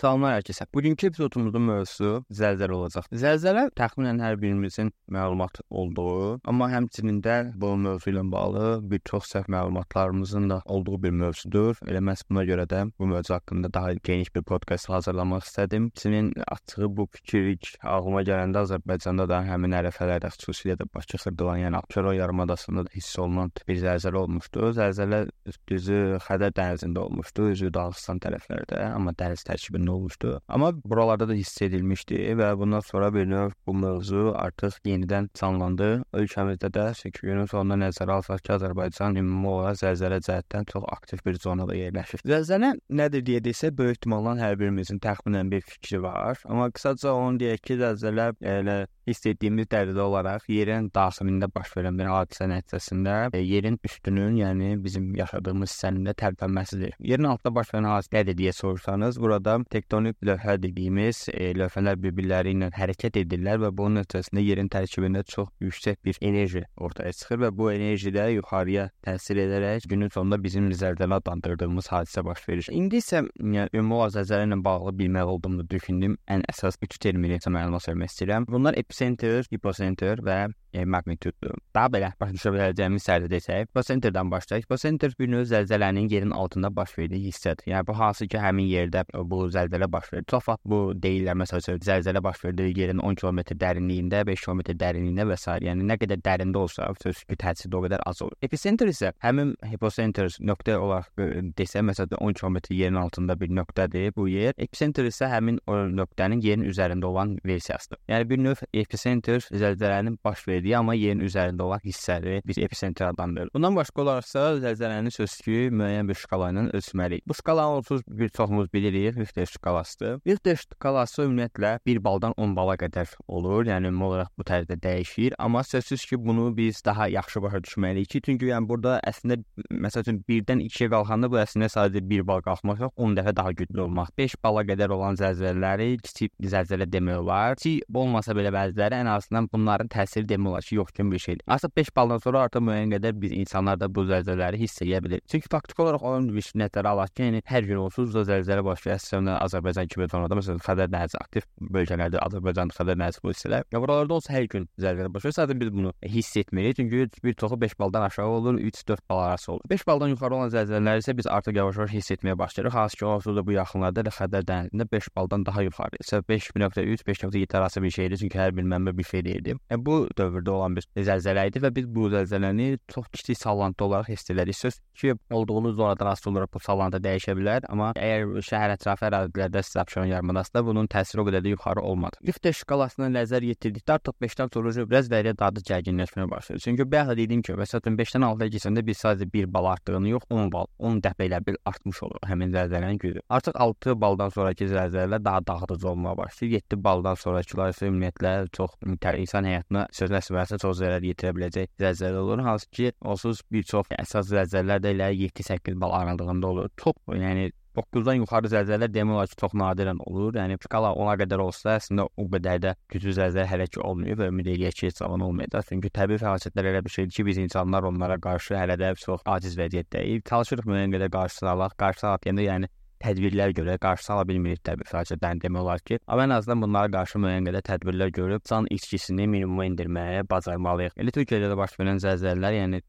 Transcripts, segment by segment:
Salamlar hər kəsə. Bugünkü epizodumuzun mövzusu zəlzələ olacaq. Zəlzələ təxminən hər birimizin məlumat olduğu, amma həmçinin də bu mövzu ilə bağlı bir çox səhv məlumatlarımızın da olduğu bir mövzudur. Elə məhz buna görə də bu mövzu haqqında daha geniş bir podkast hazırlamaq istədim. Sizin açığı bu fikir ağlıma gələndə Azərbaycanda da həmin ərəfələrdə xüsusilə də Bakı xırdalan, yəni Abşeron yarımadasında da hiss olunan bir zəlzələ olmuşdu. Zəlzələ düzü Xəzər dənizində olmuşdu, üzü Dağıstan tərəflərdə, amma dəniz tərkibində olmuşdu. Amma buralarda da hiss edilmişdi və bundan sonra bir növ bu mövzu artıq yenidən canlandı. Ölkəmizdə də 8 günün sonunda nəzərə alsaq ki, Azərbaycan ümumi olaraq zəlzələ cəhətdən çox aktiv bir zonada yerləşir. Zəlzələ nədir deyə desə, böyük ehtimalla hər birimizin təxminən bir fikri var. Amma qısaca onu deyək ki, zəlzələ elə hiss etdiyimiz dərəcədə olaraq yerin daxilində baş verən bir hadisə nəticəsində e, yerin üstünün, yəni bizim yaşadığımız hissənin də tərpənməsidir. Yerin altında baş verən hadisə nədir deyə soruşsanız, burada tektonik lövhə dediyimiz e, lövhələr bir-birləri ilə hərəkət edirlər və bunun nəticəsində yerin tərkibində çox yüksək bir enerji ortaya çıxır və bu enerji də yuxarıya təsir edərək günün sonunda bizim zəlzələ adlandırdığımız hadisə baş verir. İndi isə yəni ümumi zəlzələ ilə bağlı bilməli olduğumu düşündüm. Ən əsas üç termini məlumat vermək istəyirəm. Bunlar epicenter, hipocenter və e, magnituddur. Daha belə başa düşə biləcəyimiz sərdə desək, hipocenterdən başlayaq. Hipocenter bir növ zəlzələnin yerin altında baş verdiyi hissədir. Yəni bu hansı ki, həmin yerdə bu zəlzələ baş verir. Çox vaxt bu deyirlər məsələn, zəlzələ baş verdiyi yerin 10 km dərinliyində, 5 km dərinliyində və s. yəni nə qədər dərində olsa, sözsüz ki, təsiri o qədər az olur. Epicenter isə həmin hipocenter nöqtə olaraq desə, məsələn 10 km yerin altında bir nöqtədir bu yer. Epicenter isə həmin o nöqtənin yerin üzərində olan versiyasıdır. Yəni bir növ epicenter zəlzələnin baş verdiyi verdiyi, amma yerin üzərində olan hissələri biz epicentr adlandırırıq. Bundan başqa olaraqsa zəlzələnin sözsüzü müəyyən bir şkala ilə ölçməliyik. Bu şkalanın onsuz bir çoxumuz bilirik, Richter şkalasıdır. Richter şkalası ümumiyyətlə 1 baldan 10 bala qədər olur. Yəni ümumi olaraq bu tərzdə dəyişir, amma sözsüz ki, bunu biz daha yaxşı başa düşməliyik ki, çünki yəni burada əslində məsəl üçün 1-dən 2-yə qalxanda bu əslində sadəcə 1 bal qalxmaq yox, 10 dəfə daha güclü olmaq. 5 bala qədər olan zəlzələləri kiçik zəlzələ demək olar. Kiçik olmasa belə bəziləri ən azından bunların təsiri demək olar ki, yox kimi bir şeydir. Artıq 5 baldan sonra artıq müəyyən qədər biz insanlar da bu zəlzələləri hiss edə bilir. Çünki faktiki olaraq onun bir nəzərə alaq ki, yəni hər gün onsuz da zəlzələ baş verir. Əslində Azərbaycan kimi zonada məsələn Xəzər dənizi aktiv bölgələrdə Azərbaycan Xəzər dənizi bu hissələr. Ya buralarda olsa hər gün zəlzələ baş verir. Sadəcə biz bunu hiss etmirik. Çünki bir çoxu 5 baldan aşağı olur, 3-4 bal arası olur. 5 baldan yuxarı olan zəlzələləri isə biz artıq yavaş-yavaş hiss etməyə başlayırıq. Hansı ki, onsuz da bu yaxınlarda da Xəzər dənizində 5 baldan daha yuxarı. isə 5.3, 5.7 arası bir şeydir. Çünki hər bir mənbə bir şey deyirdi. Yəni bu dövrdə olan bir zəlzələ idi və biz bu zəlzələni çox kiçik sallantı olaraq hiss edirik. Söz ki, olduğunuz zonadan asılı olaraq bu sallantı dəyişə bilər, amma əgər şəhər ətrafı ərazilərdə sizə Abşeron yarımadasında bunun təsiri o qədər də yuxarı olmadı. Richter şkalasına nəzər yetirdikdə artıq 5-dən sonra biraz vəriyə dadı gərginləşməyə başladı. Çünki bayaq dedim ki, məsələn 5-dən 6-ya keçəndə biz sadəcə 1 bal artdığını yox, 10 bal, 10 dəfə ilə bir artmış olur həmin zəlzələnin gücü. Artıq 6 baldan sonrakı zəlzələlər daha dağıdıcı olmağa başlayır. 7 baldan sonrakılar isə ümumiyyətlə çox insan həyatına söz nəsbəsə çox zərər yetirə biləcək zəlzələ olur. Hansı ki, onsuz bir çox əsas zəlzələlər də elə 7-8 bal aralığında olur. Çox, yəni 9-dan yuxarı zəlzələ demək olar ki, çox nadirən olur. Yəni skala ona qədər olsa, əslində o qədər də güclü zəlzələ hələ ki olmuyor və ümid eləyək ki, heç zaman olmayacaq. Çünki təbii fəlakətlər elə bir şeydir ki, biz insanlar onlara qarşı hələ də çox aciz vəziyyətdəyik. Çalışırıq müəyyən qədər qarşısını alaq. Qarşısını alaq deyəndə yəni tədbirlər görə qarşı ala bilmirik təbii fəlakətlərini demək olar ki, amma ən azından bunlara qarşı müəyyən qədər tədbirlər görüb can içkisini minimuma endirməyə bacarmalıyıq. Elə Türkiyədə də baş verən zəlzələlər, yəni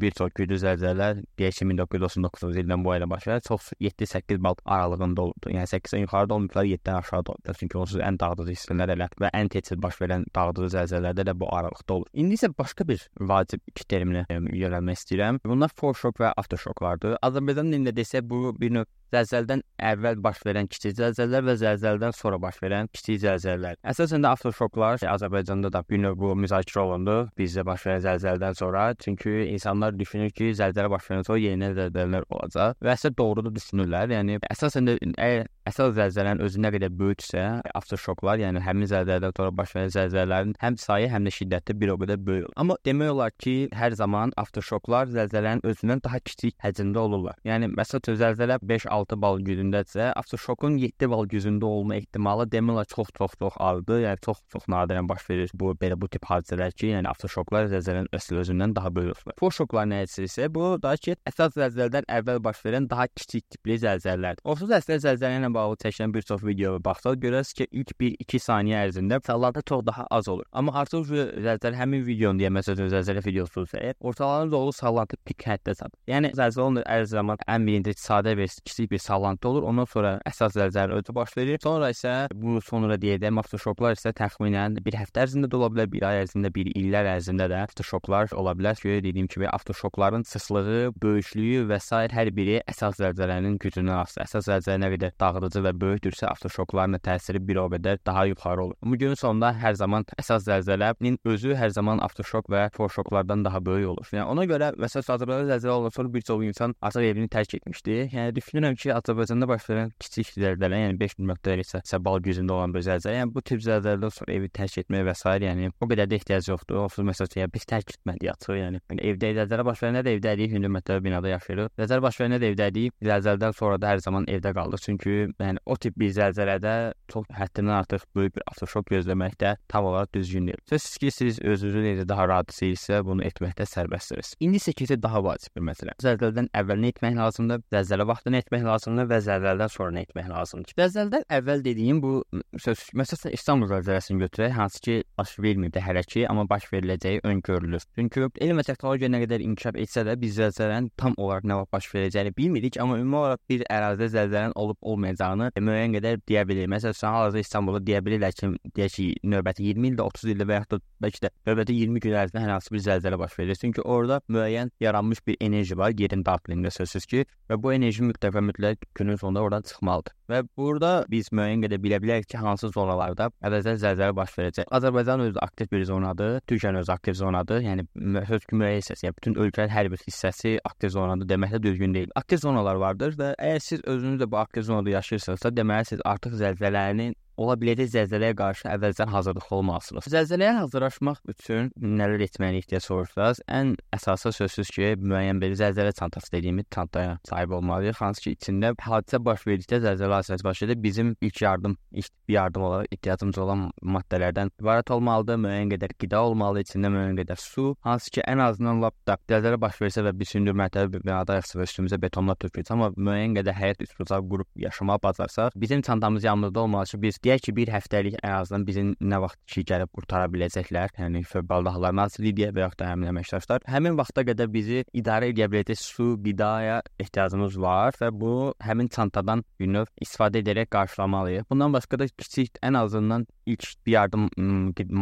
bir çox güclü zəlzələlər deyək ki, 1999-cu ildən bu ilə baş verən çox 7-8 bal aralığında oldu. Yəni 8-dən yuxarıda olmuşlar, 7-dən aşağıda oldu. Çünki onsuz ən dağıdıcı hissələr elə və ən tez baş verən dağıdıcı zəlzələlərdə də bu aralıqda olur. İndi isə başqa bir vacib iki terminə yönəlmək istəyirəm. Bunlar foreshock və aftershocklardır. Azərbaycan dilində desək bu bir növ zəlzələdən əvvəl baş verən kiçik zəlzələlər və zəlzələdən sonra baş verən kiçik zəlzələlər. Əsasən də afterşoklar Azərbaycanda da bir növ bu müzakirə olundu bizdə baş verən zəlzələdən sonra. Çünki insanlar düşünür ki, zəlzələ baş verəndən sonra yeni zəlzələlər olacaq və əslində doğru da düşünürlər. Yəni əsasən də əgər əsas zəlzələnin özü nə qədər böyüksə, afterşoklar, yəni həmin zəlzələdən sonra baş verən zəlzələlərin həm sayı, həm də şiddəti bir o qədər böyük olur. Amma demək olar ki, hər zaman afterşoklar zəlzələnin özündən daha kiçik həcmdə olurlar. Yəni məsələn zəlzələ 5-6 6 bal gücündədirsə, afterşokun 7 bal gücündə olma ehtimalı demək olar çox-çox-çox azdır. Yəni çox-çox nadirən baş verir bu belə bu tip hadisələr ki, yəni afterşoklar zəlzələnin əsl özündən daha böyükdür. Foşoklar nə isə bu daha ki, əsas zəlzələdən əvvəl baş verən daha kiçik tipli zəlzələlərdir. Onsuz əslində zəlzələ ilə bağlı çəkilən bir çox videoya baxsaq görərsiniz ki, ilk 1-2 saniyə ərzində sallantı çox daha az olur. Amma artıq zəlzələ həmin videonu deyə məsələn zəlzələ videosu isə ortalarında dolu sallantı pik həddə çatır. Yəni zəlzələ hər zaman ən birinci sadə və kiçik bir sallantı olur. Ondan sonra əsas zəlzələ özü baş verir. Sonra isə bu sonra deyədəm afterşoklar isə təxminən bir həftə ərzində də ola bilər, bir ay ərzində, bir illər ərzində də afterşoklar ola bilər. Çünki dediyim kimi afterşokların sıxlığı, böyüklüyü və s. hər biri əsas zəlzələnin gücündən asılıdır. Əsas zəlzələ nə qədər dağıdıcı və böyükdürsə, afterşokların da təsiri bir o qədər daha yuxarı olur. Bu günün sonunda hər zaman əsas zəlzələnin özü hər zaman afterşok və forşoklardan daha böyük olur. Yəni ona görə məsələn Azərbaycanda zəlzələ olandan sonra bir çox insan artıq evini tərk etmişdi. Yəni düşünürəm ki, Azərbaycanda baş verən kiçik zəlzələ, yəni 5 nöqtəli isə bal gücündə olan bir zəlzələ, yəni bu tip zəlzələdən sonra evi tərk etmək və s. yəni o qədər də ehtiyac yoxdur. Onsuz məsələn, yəni, biz tərk etməliyik açıq, yəni. yəni evdə zəlzələ baş verəndə də evdəyik, hündür mərtəbə binada yaşayırıq. Zəlzələ baş verəndə də evdəyik. Zəlzələdən sonra da hər zaman evdə qaldıq. Çünki yəni o tip bir zəlzələdə çox həddindən artıq böyük bir afterşok gözləmək də tam olaraq düzgün deyil. Sözsüz ki, siz özünüzü necə daha rahat hiss bunu etməkdə sərbəstsiniz. İndi isə keçək daha vacib bir məsələ. Zəlzələdən əvvəl nə etmək lazımdır? Zəlzələ vaxtı nə etmək lazımdır və zəlzələdən sonra nə etmək lazımdır? Zəlzələdən əvvəl dediyim bu söz məsələn İstanbul zəlzələsini götürək, hansı ki, baş vermir də hələ ki, amma baş veriləcəyi öngörülür. Çünki elm və texnologiya nə qədər inkişaf etsə də biz zəlzələnin tam olaraq nə vaxt baş verəcəyini bilmirik, amma ümumi olaraq bir ərazidə zəlzələnin olub olmayacağını müəyyən qədər deyə bilirik. Məsələn, hal-hazırda İstanbulda deyə bilirlər ki, deyək ki, növbəti 20 ildə, 30 ildə və yaxud da bəlkə də növbəti 20 gün ərzində hər hansı bir zəlzələ baş verir. Çünki orada müəyyən yaranmış bir enerji var yerin daxilində sözsüz ki, və bu enerji mütləq və mütləq günün sonunda oradan çıxmalıdır. Və burada biz müəyyən qədər bilə bilərik ki, hansı zonalarda əvvəlcə zəlzələ baş verəcək. Azərbaycan özü aktiv bir zonadır, Türkiyə özü aktiv zonadır. Yəni hökm müəyyən hissəsi, yəni bütün ölkənin hər bir hissəsi aktiv zonadır demək də düzgün deyil. Aktiv zonalar vardır və əgər siz özünüz də bu aktiv zonada yaşayırsınızsa, deməli siz artıq zəlzələnin ola biləcək zəlzələyə qarşı əvvəldən hazırlıqlı olmalısınız. Zəlzələyə hazırlaşmaq üçün nələr etməliyik deyə soruşsaz, ən əsası sözsüz ki, müəyyən bir zəlzələ çantası dediyimiz çantaya sahib olmalıyıq. Hansı ki, içində hadisə baş verdikdə zəlzələ hadisəsi baş edir, bizim ilk yardım, ilk yardım olaraq ehtiyacımız olan maddələrdən ibarət olmalıdır. Müəyyən qədər qida olmalı, içində müəyyən qədər su, hansı ki, ən azından lap da zəlzələ baş versə və biz hündür mərtəbə binadayıqsa və üstümüzə betonlar tökülsə, amma müəyyən qədər həyat üstümüzə qurub yaşamağı bacarsaq, bizim çantamız yanımızda olmalı ki, biz deyək ki, bir həftəlik ən azından bizim nə vaxt ki gəlib qurtara biləcəklər, yəni Fövqəladə Hallar Nazirliyi və yaxud da həmin əməkdaşlar, həmin vaxta qədər bizi idarə edə biləcək su, qidaya ehtiyacımız var və bu həmin çantadan bir növ istifadə edərək qarşılamalıyıq. Bundan başqa da kiçik ən azından ilk yardım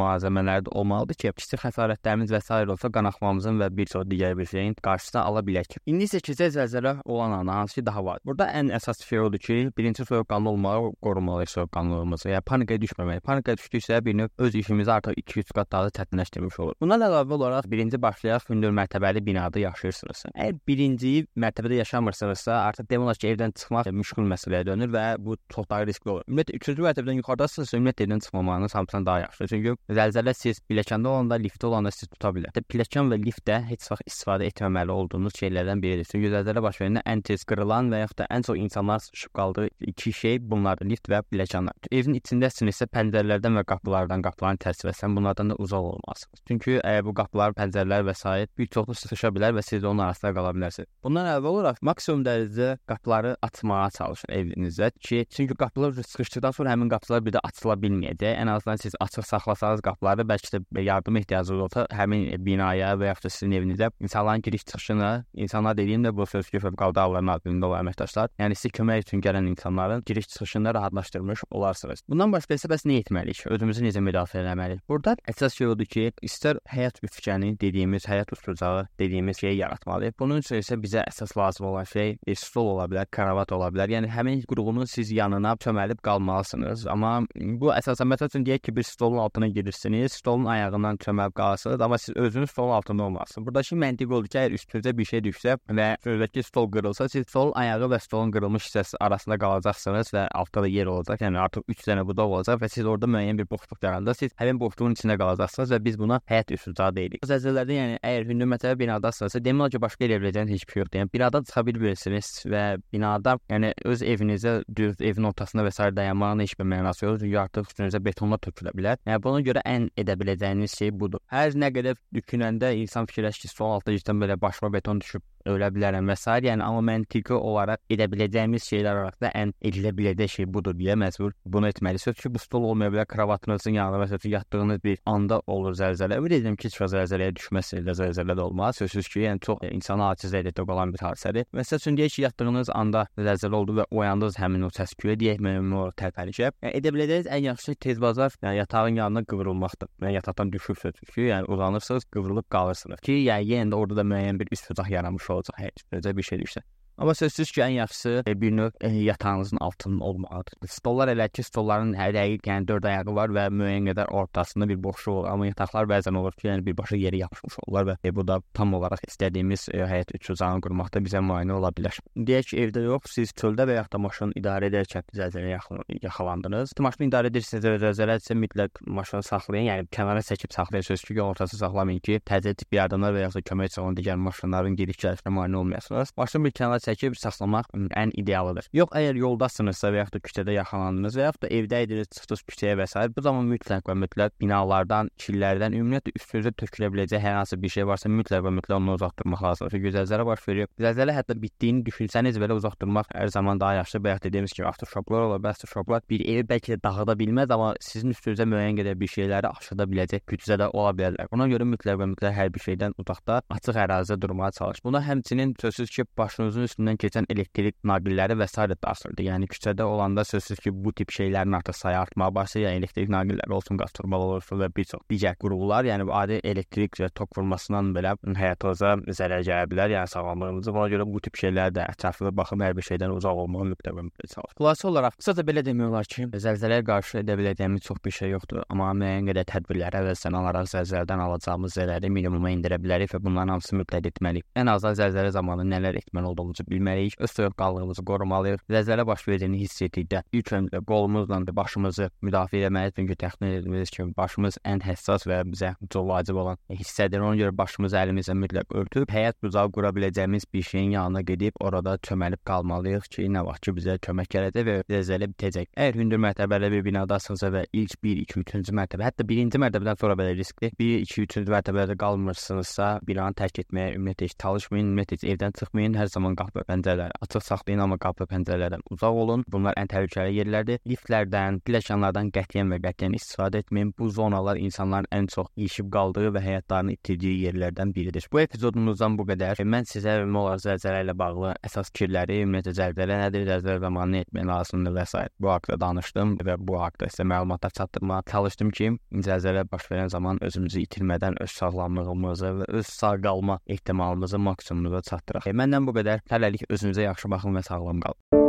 malzəmələri də olmalıdır ki, kiçik xəsarətlərimiz və s. olsa qanaxmamızın və bir çox digər bir şeyin qarşısını ala bilək. İndi isə keçək zəlzələ olan ana hansı ki daha var. Burada ən əsas şey odur ki, birinci soyuqqanlı olmalı, qorumalıyıq soyuqqanlılığımızı. Yəni panikaya düşməmək. Panikaya düşdüksə bir növ öz işimizi artıq 2-3 qat daha çətinləşdirmiş olur. Bundan əlavə olaraq birinci başlayaq hündür mərtəbəli binada yaşayırsınızsa. Əgər birinci mərtəbədə yaşamırsınızsa, artıq demək olar ki, evdən çıxmaq müşkül məsələyə dönür və bu çox daha riskli olur. Ümumiyyətlə 3-cü mərtəbədən yuxarıdasınızsa, ümumiyyətlə evdən çıxmamanız hamısından daha yaxşıdır. Çünki zəlzələ siz pilləkəndə olanda, liftdə olanda sizi tuta bilər. Pilləkən və liftdə heç vaxt istifadə etməməli olduğunuz şeylərdən biridir. Çünki zəlzələ baş verəndə ən tez qırılan və yaxud da ən çox insanlar sıxışıb qaldığı iki şey bunlardır: lift və pilləkənlər. Evin içindəsinizsə pəncərələrdən və qapılardan, qapıların tərsinəsən bunlardan da uzaq olmalısınız. Çünki əgər bu qapılar, pəncərələr və s. bir çoxlu sıxışa bilər və siz onun arasında qala bilərsiniz. Bundan əvvəl olaraq maksimum dərəcədə qapıları açmağa çalışın evinizdə ki, çünki qapılar sıxışdıqdan sonra həmin qapılar bir də açıla bilməyəcək. Ən azından siz açıq saxlasanız qapıları bəlkə də yardım ehtiyacınız olsa həmin binaya və yaxud da sizin evinizə insanların giriş çıxışını, insanlar dediyim də bu söz ki, fövqəladə hallar nazirliyində olan əməkdaşlar, yəni sizə kömək üçün gələn insanların giriş çıxışını rahatlaşdırmış olarsınız. Bundan başqa isə bəs nə etməliyik? Özümüzü necə müdafiə etməliyik? Burada əsas şey odur ki, istər həyat üfkəni dediyimiz, həyat ustucağı dediyimiz şeyi yaratmalıyıq. Bunun üçün isə bizə əsas lazım olan şey bir stol ola bilər, kravat ola bilər. Yəni həmin qurğunun siz yanına çöməlib qalmalısınız. Amma bu əsasən məsəl üçün deyək ki, bir stolun altına gedirsiniz, stolun ayağından çöməlib qalırsınız, amma siz özünüz stolun altında olmalısınız. Buradakı məntiq odur ki, əgər üstünüzə bir şey düşsə və sözəki stol qırılsa, siz stolun ayağı və stolun qırılmış hissəsi arasında qalacaqsınız və altda da yer olacaq. Yəni artıq 3 dənə budaq olacaq və siz orada müəyyən bir boşluq yaranacaq. Siz həmin boşluğun içində qalacaqsınız və biz buna həyat üsulcağı deyirik. Zəlzələlərdə yəni əgər hündür mərtəbə binadasınızsa, demək ki, başqa yerə biləcəyiniz heç bir şey yoxdur. Yəni binadan çıxa bilmirsiniz və binada yəni öz evinizə düz evin ortasında və s. dayanmağın heç bir mənası yoxdur. Çünki artıq üstünüzə betonlar tökülə bilər. Yəni buna görə ən edə biləcəyiniz şey budur. Hər nə qədər düşünəndə insan fikirləşir ki, sol altda cidden belə başıma beton düşüb ölə bilərəm və s. yəni amma məntiqi olaraq edə biləcəyimiz şeylər arasında ən edilə biləcək şey budur deyə məcbur bunu etməlisiniz ki, bu stol olmaya bilər kravatınızın yanında məsələn yatdığınız bir anda olur zəlzələ. Ümid edirəm ki, heç vaxt zəlzələyə düşməzsiniz, də zəlzələ də olmaz. Sözsüz ki, yəni çox insanı aciz edəcək olan bir hadisədir. Məsəl üçün deyək ki, yatdığınız anda zəlzələ oldu və oyandınız həmin o səs-küyə deyək müəyyən olaraq tərpənişib. Yəni, edə biləcəyiniz ən yaxşı tez bazar yəni, yatağın yanına qıvrılmaqdır. Yəni yataqdan düşürsüz ki, yəni uzanırsınız, qıvrılıb qalırsınız ki, yəni yenə də orada da müəyyən bir bucaq yaranmış olacaq. Heç necə bir şey düşsə. Amma sözsüz ki, ən yaxşısı e, bir növ e, yatağınızın altının olmalıdır. Stollar elə ki, stolların hər dəqiq, yəni 4 ayağı var və müəyyən qədər ortasında bir boşluq olur. Amma yataqlar bəzən olur ki, yəni birbaşa yerə yapışmış olurlar və e, bu da tam olaraq istədiyimiz e, həyat üçüzanı qurmaqda bizə müayinə ola bilər. Deyək ki, evdə yox, siz çöldə və yaxud da maşını idarə edərkən zəlzələyə yaxalandınız. Maşını idarə edirsiniz və zəlzələ isə mütləq maşını saxlayın, yəni kənara çəkib saxlayın. Sözsüz ki, ortası saxlamayın ki, təzə tip yardımlar və yaxud da kömək üçün digər maşınların gediş-gəlişinə mane olmayasınız. Maşını bir kənara çəkib saxlamaq ən idealıdır. Yox, əgər yoldasınızsa və yaxud da küçədə yaxalandınız və yaxud da evdə idiniz, çıxdınız küçəyə və s. bu zaman mütləq və mütləq binalardan, çillərdən, ümumiyyətlə üstünüzə tökülə biləcək hər hansı bir şey varsa mütləq və mütləq onu uzaq durmaq lazımdır. Çünki zəlzələ baş verir. Zəlzələ hətta bitdiyini düşünsəniz belə uzaq durmaq hər zaman daha yaxşıdır. Bayaq dediyimiz kimi afterşoklar olar, bəs afterşoklar bir evi bəlkə də dağıda bilməz, amma sizin üstünüzə müəyyən qədər bir şeyləri aşıda biləcək gücdə də ola bilərlər. Ona görə mütləq və mütləq hər bir şeydən uzaqda, açıq ərazidə durmağa çalış. Buna həmçinin sözsüz ki, başınızın üstündən keçən elektrik naqilləri və s. daşırdı. Yəni küçədə olanda sözsüz ki, bu tip şeylərin artıq sayı artmağa başlayır. Yəni elektrik naqilləri olsun, qaz turbaları olsun və bir çox digər qurğular, yəni adi elektrik və tok vurmasından belə həyatınıza zərər gələ bilər. Yəni sağlamlığınıza. Buna görə bu tip şeylər də ətraflı baxım hər bir şeydən uzaq olmağı mütləq mütləq çalış. Xülasə olaraq qısaca belə demək olar ki, zəlzələyə qarşı edə biləcəyimiz çox bir şey yoxdur, amma müəyyən qədər tədbirlərə və sən alaraq zəlzələdən alacağımız zərəri minimuma endirə bilərik və bunların hamısını mütləq etməliyik. Ən azından zəlzələ zamanı nələr etməli olduğumuzu bilməliyik. Öz soyuqqanlığımızı qorumalıyıq. Zəlzələ baş verdiyini hiss etdikdə ilk öncə qolumuzla başımızı müdafiə etməliyik, çünki təxmin etdiyimiz kimi başımız ən həssas və bizə çox vacib olan hissədir. Ona görə başımızı əlimizlə mütləq örtüb həyat bucağı qura biləcəyimiz bir şeyin yanına gedib orada çöməlib qalmalıyıq ki, nə vaxt ki bizə kömək gələcək və zəlzələ bitəcək. Əgər hündür mərtəbəli bir binadasınızsa və ilk 1, 2, 3-cü mərtəbə, hətta birinci mərtəbədən sonra belə riskli 1, 2, 3-cü mərtəbədə qalmırsınızsa, binanı tərk etməyə ümumiyyətlə heç çalışmayın, ümumiyyətlə heç evdən çıxmayın, hər zaman qapı pəncərələri açıq saxlayın, amma qapı pəncərələrdən uzaq olun. Bunlar ən təhlükəli yerlərdir. Liftlərdən, pilləkənlərdən qətiyyən və qətiyyən istifadə etməyin. Bu zonalar insanların ən çox ilişib qaldığı və həyatlarını itirdiyi yerlərdən biridir. Bu epizodumuzdan bu qədər. Mən sizə Molar zəlzələ ilə bağlı əsas fikirləri, ümumiyyətlə zəlzələ nədir, zəlzələ zamanı nə etmək lazımdır və s. bu haqqda danışdım və bu haqqda sizə məlumatlar çatdırmağa çalışdım ki, zəlzələ baş verən zaman özümüzü itirmədən öz sağlamlığımızı və öz sağ qalma ehtimalımızı maksimumuza çatdıraq. E, məndən bu qədər. Hələlik özünüzə yaxşı baxın və sağlam qalın.